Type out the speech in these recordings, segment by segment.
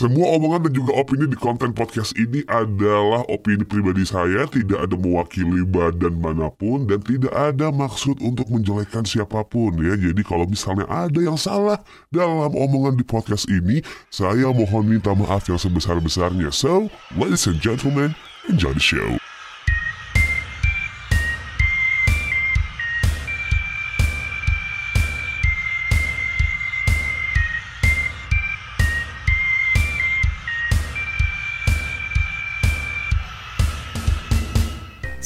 Semua omongan dan juga opini di konten podcast ini adalah opini pribadi saya, tidak ada mewakili badan mana pun dan tidak ada maksud untuk menjelekkan siapa pun ya. Jadi kalau misalnya ada yang salah dalam omongan di podcast ini, saya mohon minta maaf yang sebesar-besarnya. So, ladies and gentlemen, enjoy the show.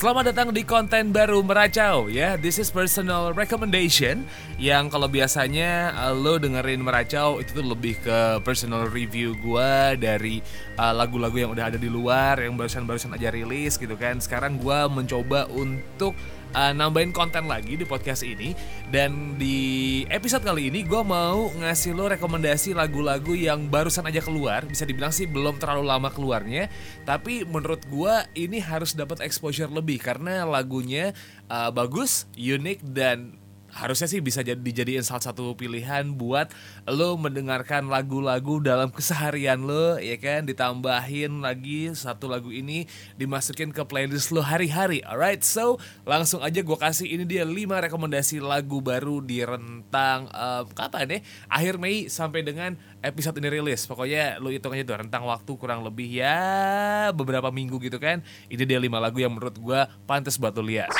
Selamat datang di konten baru Meracau ya. This is personal recommendation yang kalau biasanya uh, lo dengerin Meracau itu tuh lebih ke personal review gua dari uh, lagu-lagu yang udah ada di luar yang barusan-barusan aja rilis gitu kan. Sekarang gua mencoba untuk uh, nambahin konten lagi di podcast ini. Dan di episode kali ini gue mau ngasih lo rekomendasi lagu-lagu yang barusan aja keluar. Bisa dibilang sih belum terlalu lama keluarnya. Tapi menurut gue ini harus dapat exposure lebih. Karena lagunya uh, bagus unik dan harusnya sih bisa jadi dijadiin salah satu pilihan buat lo mendengarkan lagu-lagu dalam keseharian lo ya kan? Ditambahin lagi satu lagu ini dimasukin ke playlist lo hari-hari alright? So langsung aja gue kasih ini dia 5 rekomendasi lagu baru di rentang uh, kapan deh akhir Mei sampai dengan episode ini rilis. Pokoknya lo hitung aja tuh rentang waktu kurang lebih ya beberapa minggu gitu kan? Ini dia 5 lagu yang menurut gue pantas buat lo lihat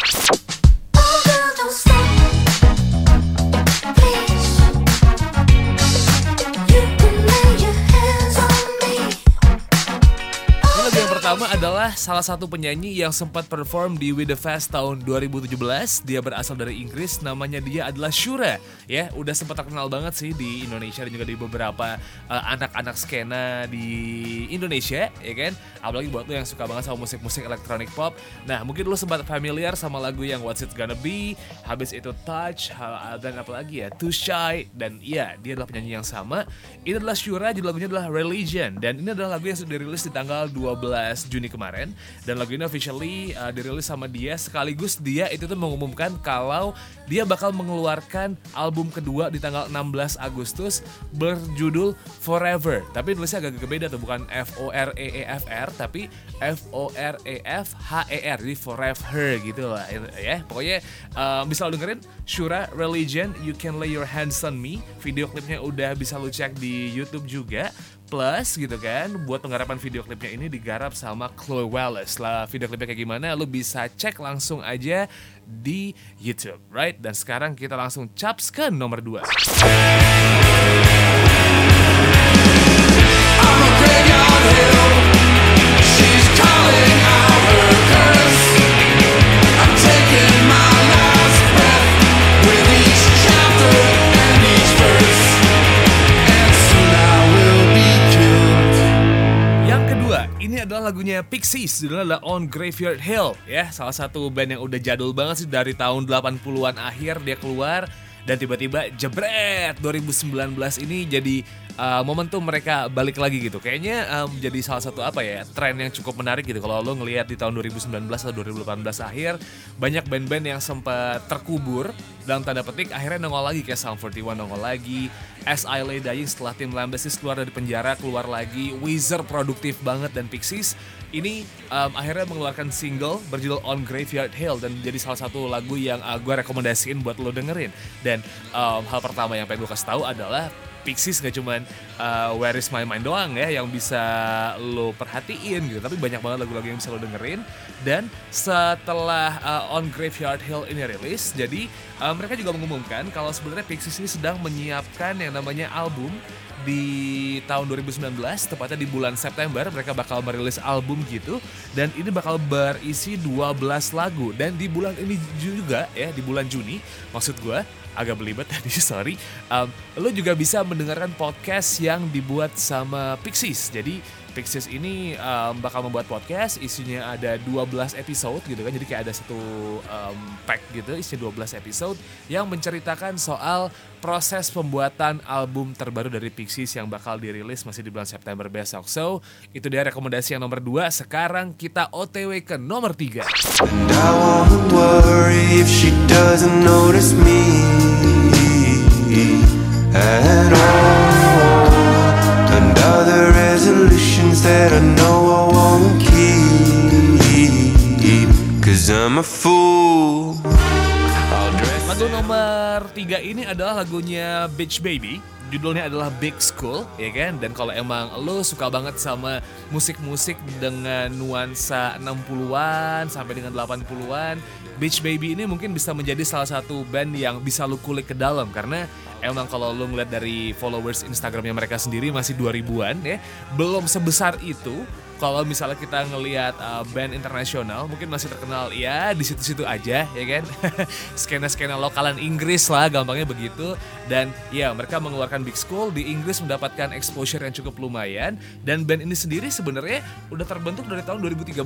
pertama adalah salah satu penyanyi yang sempat perform di We The Fest tahun 2017. Dia berasal dari Inggris, namanya dia adalah Shura. Ya, udah sempat terkenal banget sih di Indonesia dan juga di beberapa uh, anak-anak skena di Indonesia, ya kan? Apalagi buat lo yang suka banget sama musik-musik elektronik pop. Nah, mungkin lo sempat familiar sama lagu yang What's It Gonna Be, habis itu Touch, dan apa lagi ya, Too Shy, dan iya, dia adalah penyanyi yang sama. Ini adalah Shura, judul lagunya adalah Religion, dan ini adalah lagu yang sudah dirilis di tanggal 12 Juni kemarin. Dan lagu ini officially uh, dirilis sama dia. Sekaligus dia itu tuh mengumumkan kalau dia bakal mengeluarkan album kedua di tanggal 16 Agustus berjudul Forever. Tapi nulisnya agak beda tuh bukan F O R E E F R tapi F O R E F H E R jadi Forever gitu lah ya. Pokoknya uh, bisa lo dengerin Shura Religion You Can Lay Your Hands on Me. Video klipnya udah bisa lo cek di YouTube juga Plus gitu kan, buat penggarapan video klipnya ini digarap sama Chloe Wallace. Lah video klipnya kayak gimana, lu bisa cek langsung aja di YouTube, right? Dan sekarang kita langsung caps ke nomor 2. I'm a graveyard hill. She's calling lagunya Pixies, judulnya adalah On Graveyard Hill ya, salah satu band yang udah jadul banget sih dari tahun 80-an akhir dia keluar dan tiba-tiba jebret 2019 ini jadi uh, momentum mereka balik lagi gitu. Kayaknya um, salah satu apa ya, tren yang cukup menarik gitu. Kalau lo ngelihat di tahun 2019 atau 2018 akhir banyak band-band yang sempat terkubur. Dalam tanda petik akhirnya nongol lagi. Kayak Sound 41 nongol lagi, As I Lay Dying setelah tim Lambesis keluar dari penjara keluar lagi, Weezer produktif banget dan Pixies. Ini um, akhirnya mengeluarkan single berjudul On Graveyard Hill dan jadi salah satu lagu yang uh, gue rekomendasiin buat lo dengerin. dan um, hal pertama yang pengen gue kasih tahu adalah Pixies gak cuman uh, Where Is My Mind doang ya yang bisa lo perhatiin gitu tapi banyak banget lagu-lagu yang bisa lo dengerin. Dan setelah uh, On Graveyard Hill ini rilis jadi uh, mereka juga mengumumkan kalau sebenarnya Pixies ini sedang menyiapkan yang namanya album di tahun 2019 tepatnya di bulan September mereka bakal merilis album gitu. Dan ini bakal berisi 12 lagu. Dan di bulan ini juga ya di bulan Juni maksud gue agak belibet tadi sorry. Um, lo juga bisa mendengarkan podcast yang dibuat sama Pixies. Jadi Pixies ini um, bakal membuat podcast isinya ada 12 episode gitu kan. Jadi kayak ada satu um, pack gitu isinya 12 episode yang menceritakan soal proses pembuatan album terbaru dari Pixies yang bakal dirilis masih di bulan September besok. So itu dia rekomendasi yang nomor 2 sekarang kita otw ke nomor 3 she doesn't notice me at all. Under the said I know I won't keep. Cause I'm a fool. Lagu nomor tiga ini adalah lagunya Beach Baby. Judulnya adalah Big School, ya kan? Dan kalau emang lo suka banget sama musik-musik dengan nuansa 60-an sampai dengan 80-an, Beach Baby ini mungkin bisa menjadi salah satu band yang bisa lo kulik ke dalam karena emang kalau lo ngeliat dari followers Instagramnya mereka sendiri masih 2000-an ya, belum sebesar itu kalau misalnya kita ngelihat uh, band internasional mungkin masih terkenal ya di situ-situ aja ya kan? Skena-skena lokalan Inggris lah gampangnya begitu dan ya mereka mengeluarkan Big School di Inggris mendapatkan exposure yang cukup lumayan. Dan band ini sendiri sebenarnya udah terbentuk dari tahun 2013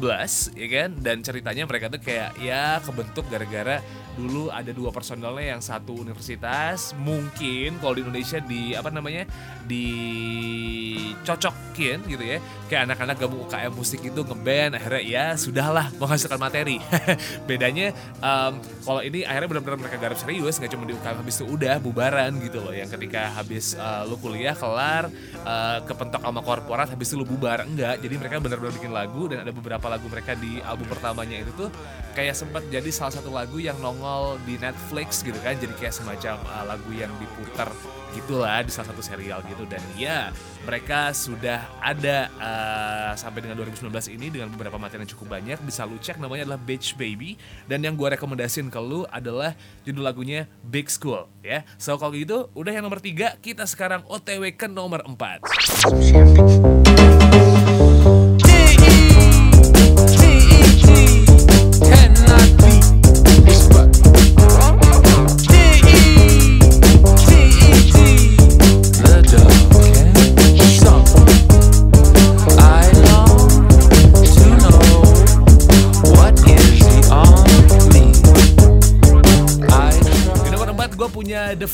ya kan? Dan ceritanya mereka tuh kayak ya kebentuk gara-gara dulu ada dua personelnya yang satu universitas mungkin kalau di Indonesia di apa namanya dicocokin gitu ya. Kayak anak-anak gabung UKM musik itu ngeband akhirnya ya sudahlah menghasilkan materi. Bedanya em, kalau ini akhirnya benar-benar mereka garap serius nggak cuma di UKM habis itu udah bubaran gitu loh yang ketika habis eh, lu kuliah kelar eh, kepentok sama korporat habis itu lu bubar. Enggak jadi mereka benar-benar bikin lagu dan ada beberapa lagu mereka di album pertamanya itu tuh kayak sempat jadi salah satu lagu yang nongol di Netflix gitu kan jadi kayak semacam eh, lagu yang diputar gitulah di salah satu serial gitu. Dan ya mereka sudah ada eh, sampai dengan 2019 ini dengan beberapa materi yang cukup banyak. Bisa lu cek namanya adalah Beach Baby. Dan yang gue rekomendasiin ke lu adalah judul lagunya Big School ya. So kalau gitu udah yang nomor tiga kita sekarang OTW ke nomor 4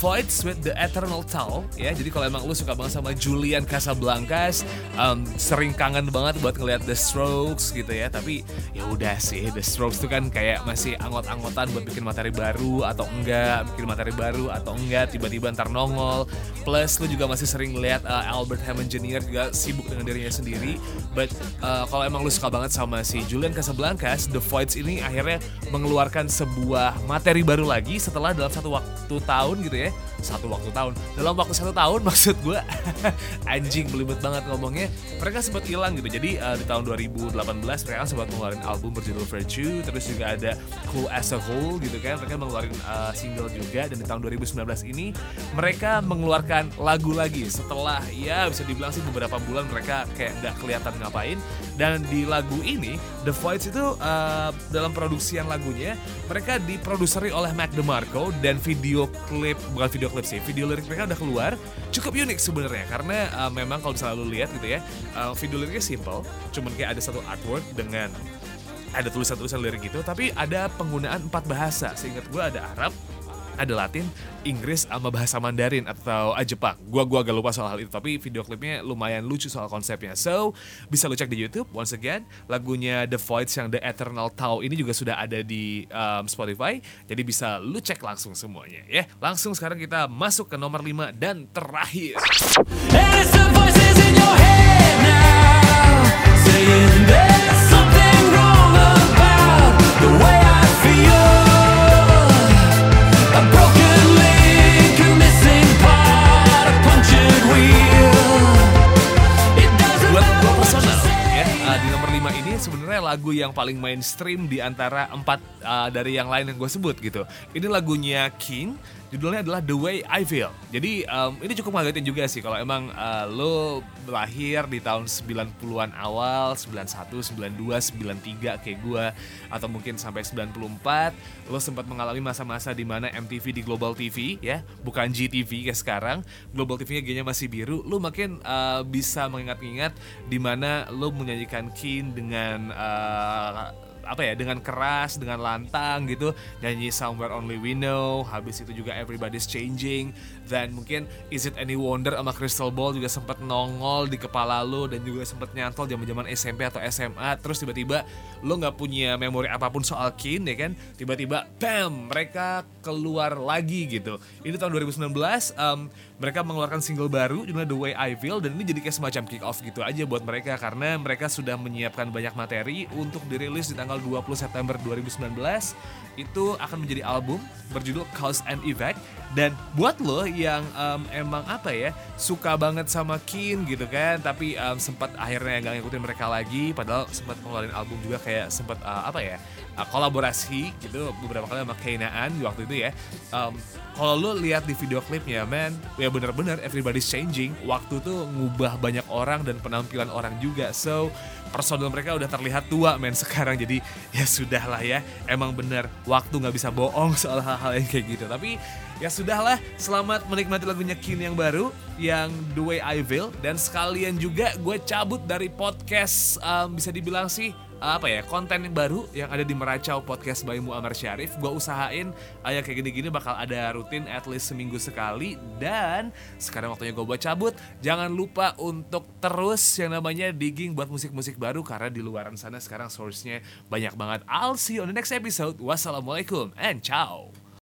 Voids with The Eternal Tau ya. Jadi kalau emang lu suka banget sama Julian Casablancas, um, sering kangen banget buat ngeliat The Strokes gitu ya. Tapi ya udah sih The Strokes tuh kan kayak masih anggot-anggotan buat bikin materi baru atau enggak, bikin materi baru atau enggak, tiba-tiba ntar nongol. Plus lu juga masih sering lihat uh, Albert Hammond Jr. juga sibuk dengan dirinya sendiri. But uh, kalau emang lu suka banget sama si Julian Casablancas, The Voids ini akhirnya mengeluarkan sebuah materi baru lagi setelah dalam satu waktu tahun gitu ya satu waktu tahun. Dalam waktu satu tahun maksud gue anjing belibet banget ngomongnya. Mereka sempat hilang gitu. Jadi uh, di tahun 2018 mereka sempat mengeluarkan album berjudul Virtue terus juga ada Cool as a Whole gitu kan. Mereka mengeluarkan uh, single juga. Dan di tahun 2019 ini mereka mengeluarkan lagu lagi. Setelah ya bisa dibilang sih beberapa bulan mereka kayak nggak kelihatan ngapain. Dan di lagu ini The Voids itu uh, dalam produksian lagunya mereka diproduseri oleh Mac DeMarco dan video klip bukan video klip sih video lirik mereka udah keluar cukup unik sebenarnya. Karena uh, memang kalau misalnya lu lihat gitu ya uh, video liriknya simple cuman kayak ada satu artwork dengan ada tulisan-tulisan lirik gitu tapi ada penggunaan empat bahasa. Seingat gue ada Arab ada Latin, Inggris sama bahasa Mandarin atau ah, Jepang. Gua gua agak lupa soal hal itu, tapi video klipnya lumayan lucu soal konsepnya. So, bisa lu cek di YouTube once again. Lagunya The Voids yang The Eternal Tau ini juga sudah ada di um, Spotify. Jadi bisa lu cek langsung semuanya ya. Langsung sekarang kita masuk ke nomor 5 dan terakhir. And it's the ini sebenarnya lagu yang paling mainstream di antara empat uh, dari yang lain yang gue sebut gitu. Ini lagunya King judulnya adalah The Way I Feel. Jadi um, ini cukup ngagetin juga sih kalau emang uh, lo lahir di tahun 90-an awal 91, 92, 93 kayak gue atau mungkin sampai 94 lo sempat mengalami masa-masa di mana MTV di Global TV ya bukan GTV kayak sekarang Global TV-nya G-nya masih biru lo makin uh, bisa mengingat-ingat di mana lo menyanyikan Kin dengan uh, apa ya dengan keras dengan lantang gitu. Nyanyi Somewhere Only We Know habis itu juga Everybody's Changing. Dan mungkin Is It Any Wonder sama Crystal Ball juga sempat nongol di kepala lo dan juga sempat nyantol zaman-zaman SMP atau SMA terus tiba-tiba lo nggak punya memori apa pun soal Kin ya kan? Tiba-tiba bam mereka keluar lagi gitu. Ini tahun 2019 um, mereka mengeluarkan single baru judulnya The Way I Feel dan ini jadi kayak semacam kick off gitu aja buat mereka karena mereka sudah menyiapkan banyak materi untuk dirilis di tanggal 20 September 2019 itu akan menjadi album berjudul Cause and Effect dan buat lo yang em, emang apa ya suka banget sama Kin gitu kan tapi em, sempat akhirnya nggak ngikutin mereka lagi padahal sempat ngeluarin album juga kayak sempat eh, apa ya eh, kolaborasi gitu beberapa kali sama Kainaan di waktu itu ya. Em, kalau lo lihat di video klipnya man ya bener-bener everybody's changing. Waktu tuh ngubah banyak orang dan penampilan orang juga. So personal mereka udah terlihat tua men sekarang. Jadi ya sudah lah ya. Emang bener waktu nggak bisa bohong soal hal-hal yang kayak gitu. Tapi ya sudahlah. Selamat menikmati lagunya Kin yang baru yang The Way I Feel dan sekalian juga gue cabut dari podcast um, bisa dibilang sih apa ya konten yang baru yang ada di Meracau Podcast by Muammar Syarif gue usahain uh, yang kayak gini-gini bakal ada rutin at least seminggu sekali dan sekarang waktunya gue buat cabut. Jangan lupa untuk terus yang namanya digging buat musik-musik baru karena di luaran sana sekarang source-nya banyak banget. I'll see you on the next episode. Wassalamualaikum and ciao